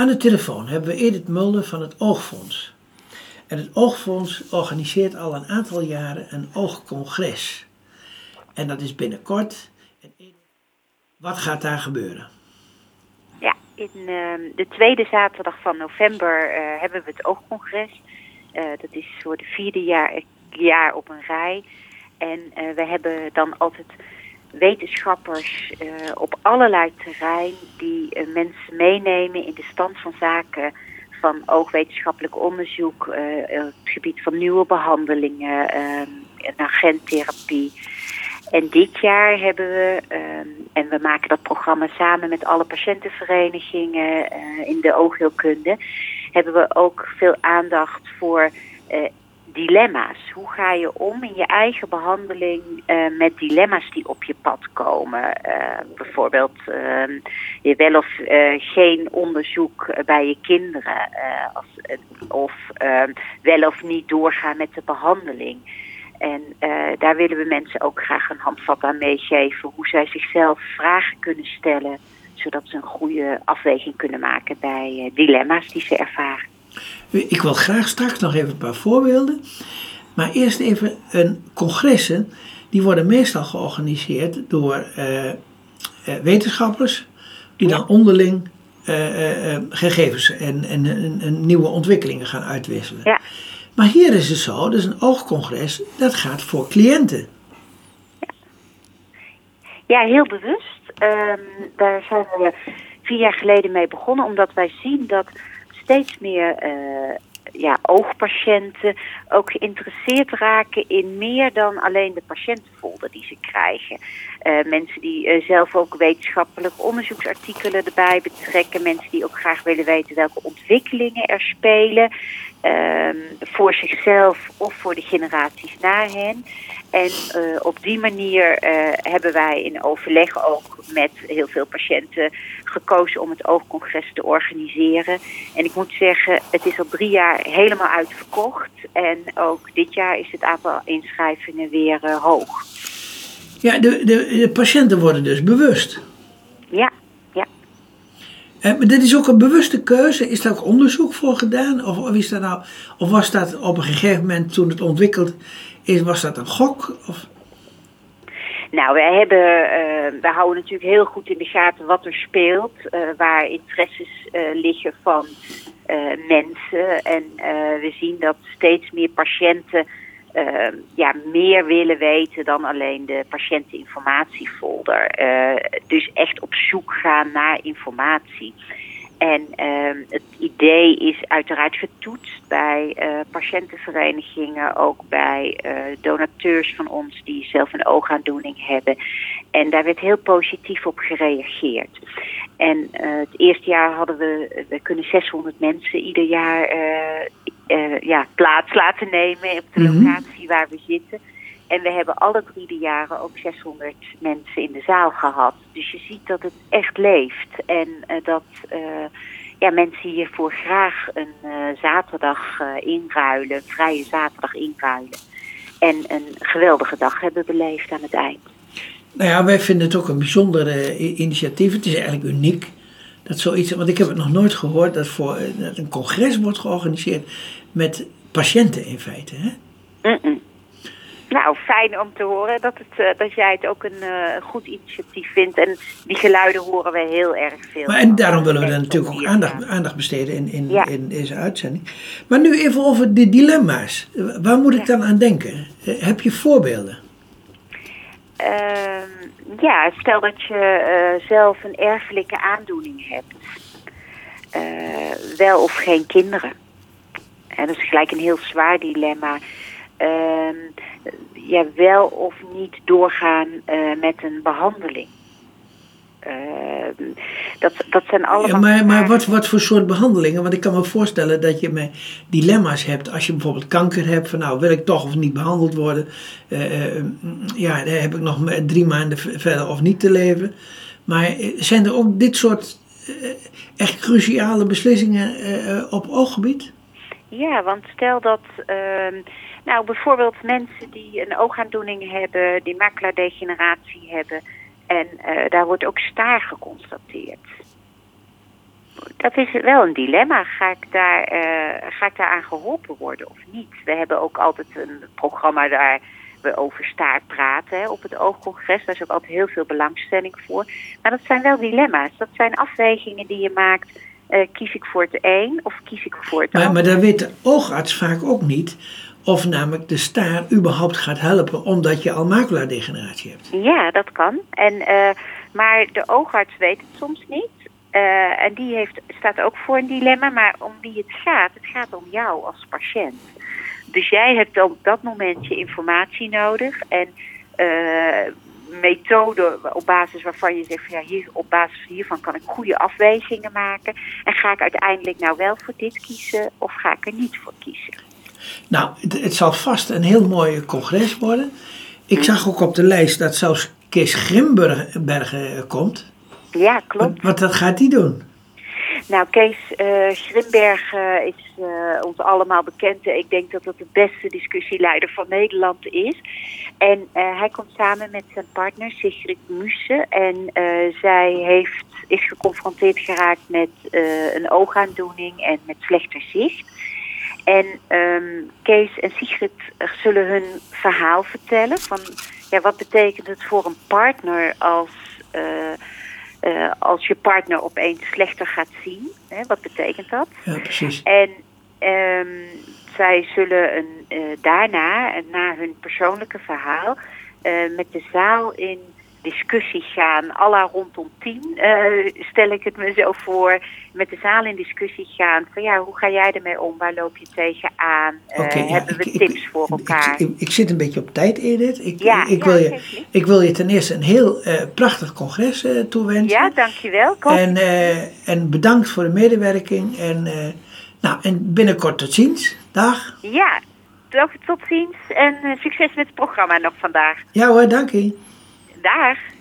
Aan de telefoon hebben we Edith Mulder van het Oogfonds. En het Oogfonds organiseert al een aantal jaren een oogcongres. En dat is binnenkort. Wat gaat daar gebeuren? Ja, in ehm, de tweede zaterdag van november eh, hebben we het oogcongres. Eh, dat is voor de vierde jaar, jaar op een rij. En eh, we hebben dan altijd wetenschappers uh, op allerlei terrein die uh, mensen meenemen in de stand van zaken van oogwetenschappelijk onderzoek, uh, het gebied van nieuwe behandelingen, naar gentherapie. En dit jaar hebben we, en we maken dat programma samen met alle patiëntenverenigingen in de oogheelkunde, hebben we ook veel aandacht voor dilemma's. Hoe ga je om in je eigen behandeling uh, met dilemma's die op je pad komen? Uh, bijvoorbeeld uh, je wel of geen onderzoek bij je kinderen. Of wel of niet doorgaan met de behandeling. En daar willen we mensen ook graag een handvat aan meegeven. Hoe zij zichzelf vragen kunnen stellen. Zodat ze een goede afweging kunnen maken bij dilemma's die ze ervaren. Ik wil graag straks nog even een paar voorbeelden. Maar eerst even een congressen. Die worden meestal georganiseerd door uh, uh, wetenschappers. Die dan onderling uh, gegevens en, en, en, en, nieuwe ontwikkelingen gaan uitwisselen. Ja. Maar hier is het zo, dus een oogcongres, dat gaat voor cliënten. Ja, ja heel bewust. Um, daar zijn we vier jaar geleden mee begonnen, omdat wij zien dat steeds meer uh, ja, oogpatiënten ook geïnteresseerd raken in meer dan alleen de patiëntenfolder die ze krijgen. Uh, mensen die uh, zelf ook wetenschappelijk onderzoeksartikelen erbij betrekken. Mensen die ook graag willen weten welke ontwikkelingen er spelen. Uh, voor zichzelf of voor de generaties na hen. En op die manier hebben wij in overleg ook met heel veel patiënten gekozen om het oogcongres te organiseren. En ik moet zeggen, het is al drie jaar helemaal uitverkocht. En ook dit jaar is het aantal inschrijvingen weer uh, hoog. Ja, de, de, de patiënten worden dus bewust. Ja, ja. En dit is ook een bewuste keuze. Is daar ook onderzoek voor gedaan? Of, of, is dat nou, of was dat op een gegeven moment toen het ontwikkeld is, was dat een gok? Of? Nou, wij hebben, uh, we houden natuurlijk heel goed in de gaten wat er speelt, uh, waar interesses uh, liggen van mensen. En we zien dat steeds meer patiënten ja, meer willen weten dan alleen de patiënteninformatiefolder. dus echt op zoek gaan naar informatie. En uh, het idee is uiteraard getoetst bij uh, patiëntenverenigingen, ook bij uh, donateurs van ons die zelf een oogaandoening hebben. En daar werd heel positief op gereageerd. En het eerste jaar hadden we, we kunnen 600 mensen ieder jaar ja, plaats laten nemen op de locatie waar we zitten. En we hebben alle drie de jaren ook 600 mensen in de zaal gehad. Dus je ziet dat het echt leeft. En uh, dat uh, ja, mensen hiervoor graag een uh, zaterdag inruilen, een vrije zaterdag inruilen. En een geweldige dag hebben beleefd aan het eind. Nou ja, wij vinden het ook een bijzonder initiatief. Het is eigenlijk uniek dat zoiets, want ik heb het nog nooit gehoord dat, voor, dat een congres wordt georganiseerd met patiënten in feite. Hè? Mm -mm. Nou, fijn om te horen dat, het, uh, dat jij het ook een uh, goed initiatief vindt. En die geluiden horen we heel erg veel. Maar en daarom willen we er natuurlijk ook aandacht, aandacht besteden in, in, ja. in, deze uitzending. Maar nu even over de dilemma's. Waar moet ik ja. dan aan denken? Heb je voorbeelden? Ehm, ja, stel dat je zelf een erfelijke aandoening hebt. wel of geen kinderen. En dat is gelijk een heel zwaar dilemma. Uh, ja, wel of niet doorgaan uh, met een behandeling. Uh, dat, dat zijn allemaal. Ja, maar maar wat, wat voor soort behandelingen? Want ik kan me voorstellen dat je met dilemma's hebt. Als je bijvoorbeeld kanker hebt, van nou wil ik toch of niet behandeld worden. Uh, ja, dan heb ik nog drie maanden verder of niet te leven. Maar zijn er ook dit soort echt cruciale beslissingen op ooggebied? Ja, want stel dat. Ehm, nou, bijvoorbeeld mensen die een oogaandoening hebben, die maculadegeneratie hebben. En uh, daar wordt ook staar geconstateerd. dat is wel een dilemma. Ga ik, daar, uh, ga ik daaraan geholpen worden of niet? We hebben ook altijd een programma daar we over staart praten op het oogcongres. Daar is ook altijd heel veel belangstelling voor. Maar dat zijn wel dilemma's. Dat zijn afwegingen die je maakt. Uh, kies ik voor het een of kies ik voor het maar, ander? Maar dan weet de oogarts vaak ook niet of namelijk de staar überhaupt gaat helpen omdat je al maculadegeneratie hebt. Ja, dat kan. En, uh, maar de oogarts weet het soms niet. Uh, en die heeft, staat ook voor een dilemma, maar om wie het gaat, het gaat om jou als patiënt. Dus jij hebt op dat moment je informatie nodig en methode op basis waarvan je zegt van ja, hier, op basis hiervan kan ik goede afwegingen maken. En ga ik uiteindelijk nou wel voor dit kiezen of ga ik er niet voor kiezen? Nou, het, zal vast een heel mooi congres worden. Ik zag ook op de lijst dat zelfs Kees Grimbergen komt. Ja, klopt. Wat, wat gaat die doen? Nou, Kees uh, Grimberg uh, is uh, ons allemaal bekend. Ik denk dat dat de beste discussieleider van Nederland is. En hij komt samen met zijn partner Sigrid Musse. En zij heeft, is geconfronteerd geraakt met een oogaandoening en met slechter zicht. En um, Kees en Sigrid zullen hun verhaal vertellen. Van ja, wat betekent het voor een partner als uh, als je partner opeens slechter gaat zien. Hè, wat betekent dat? Ja, precies. En um, zij zullen een, uh, daarna, na hun persoonlijke verhaal, uh, met de zaal in discussie gaan, alla rondom tien, stel ik het me zo voor, met de zaal in discussie gaan van ja, hoe ga jij ermee om, waar loop je tegenaan, okay, ja, hebben we ik, tips ik, voor elkaar? Ik, ik, zit een beetje op tijd, Edith. Ik, ja, ik, ja, wil, je, ik wil je ten eerste een heel uh, prachtig congres uh, toewensen. Ja, dankjewel. Kom. En, uh, en bedankt voor de medewerking en, nou, en binnenkort tot ziens. Dag. Ja, tot ziens en succes met het programma nog vandaag. Ja hoor, dank je. Dag.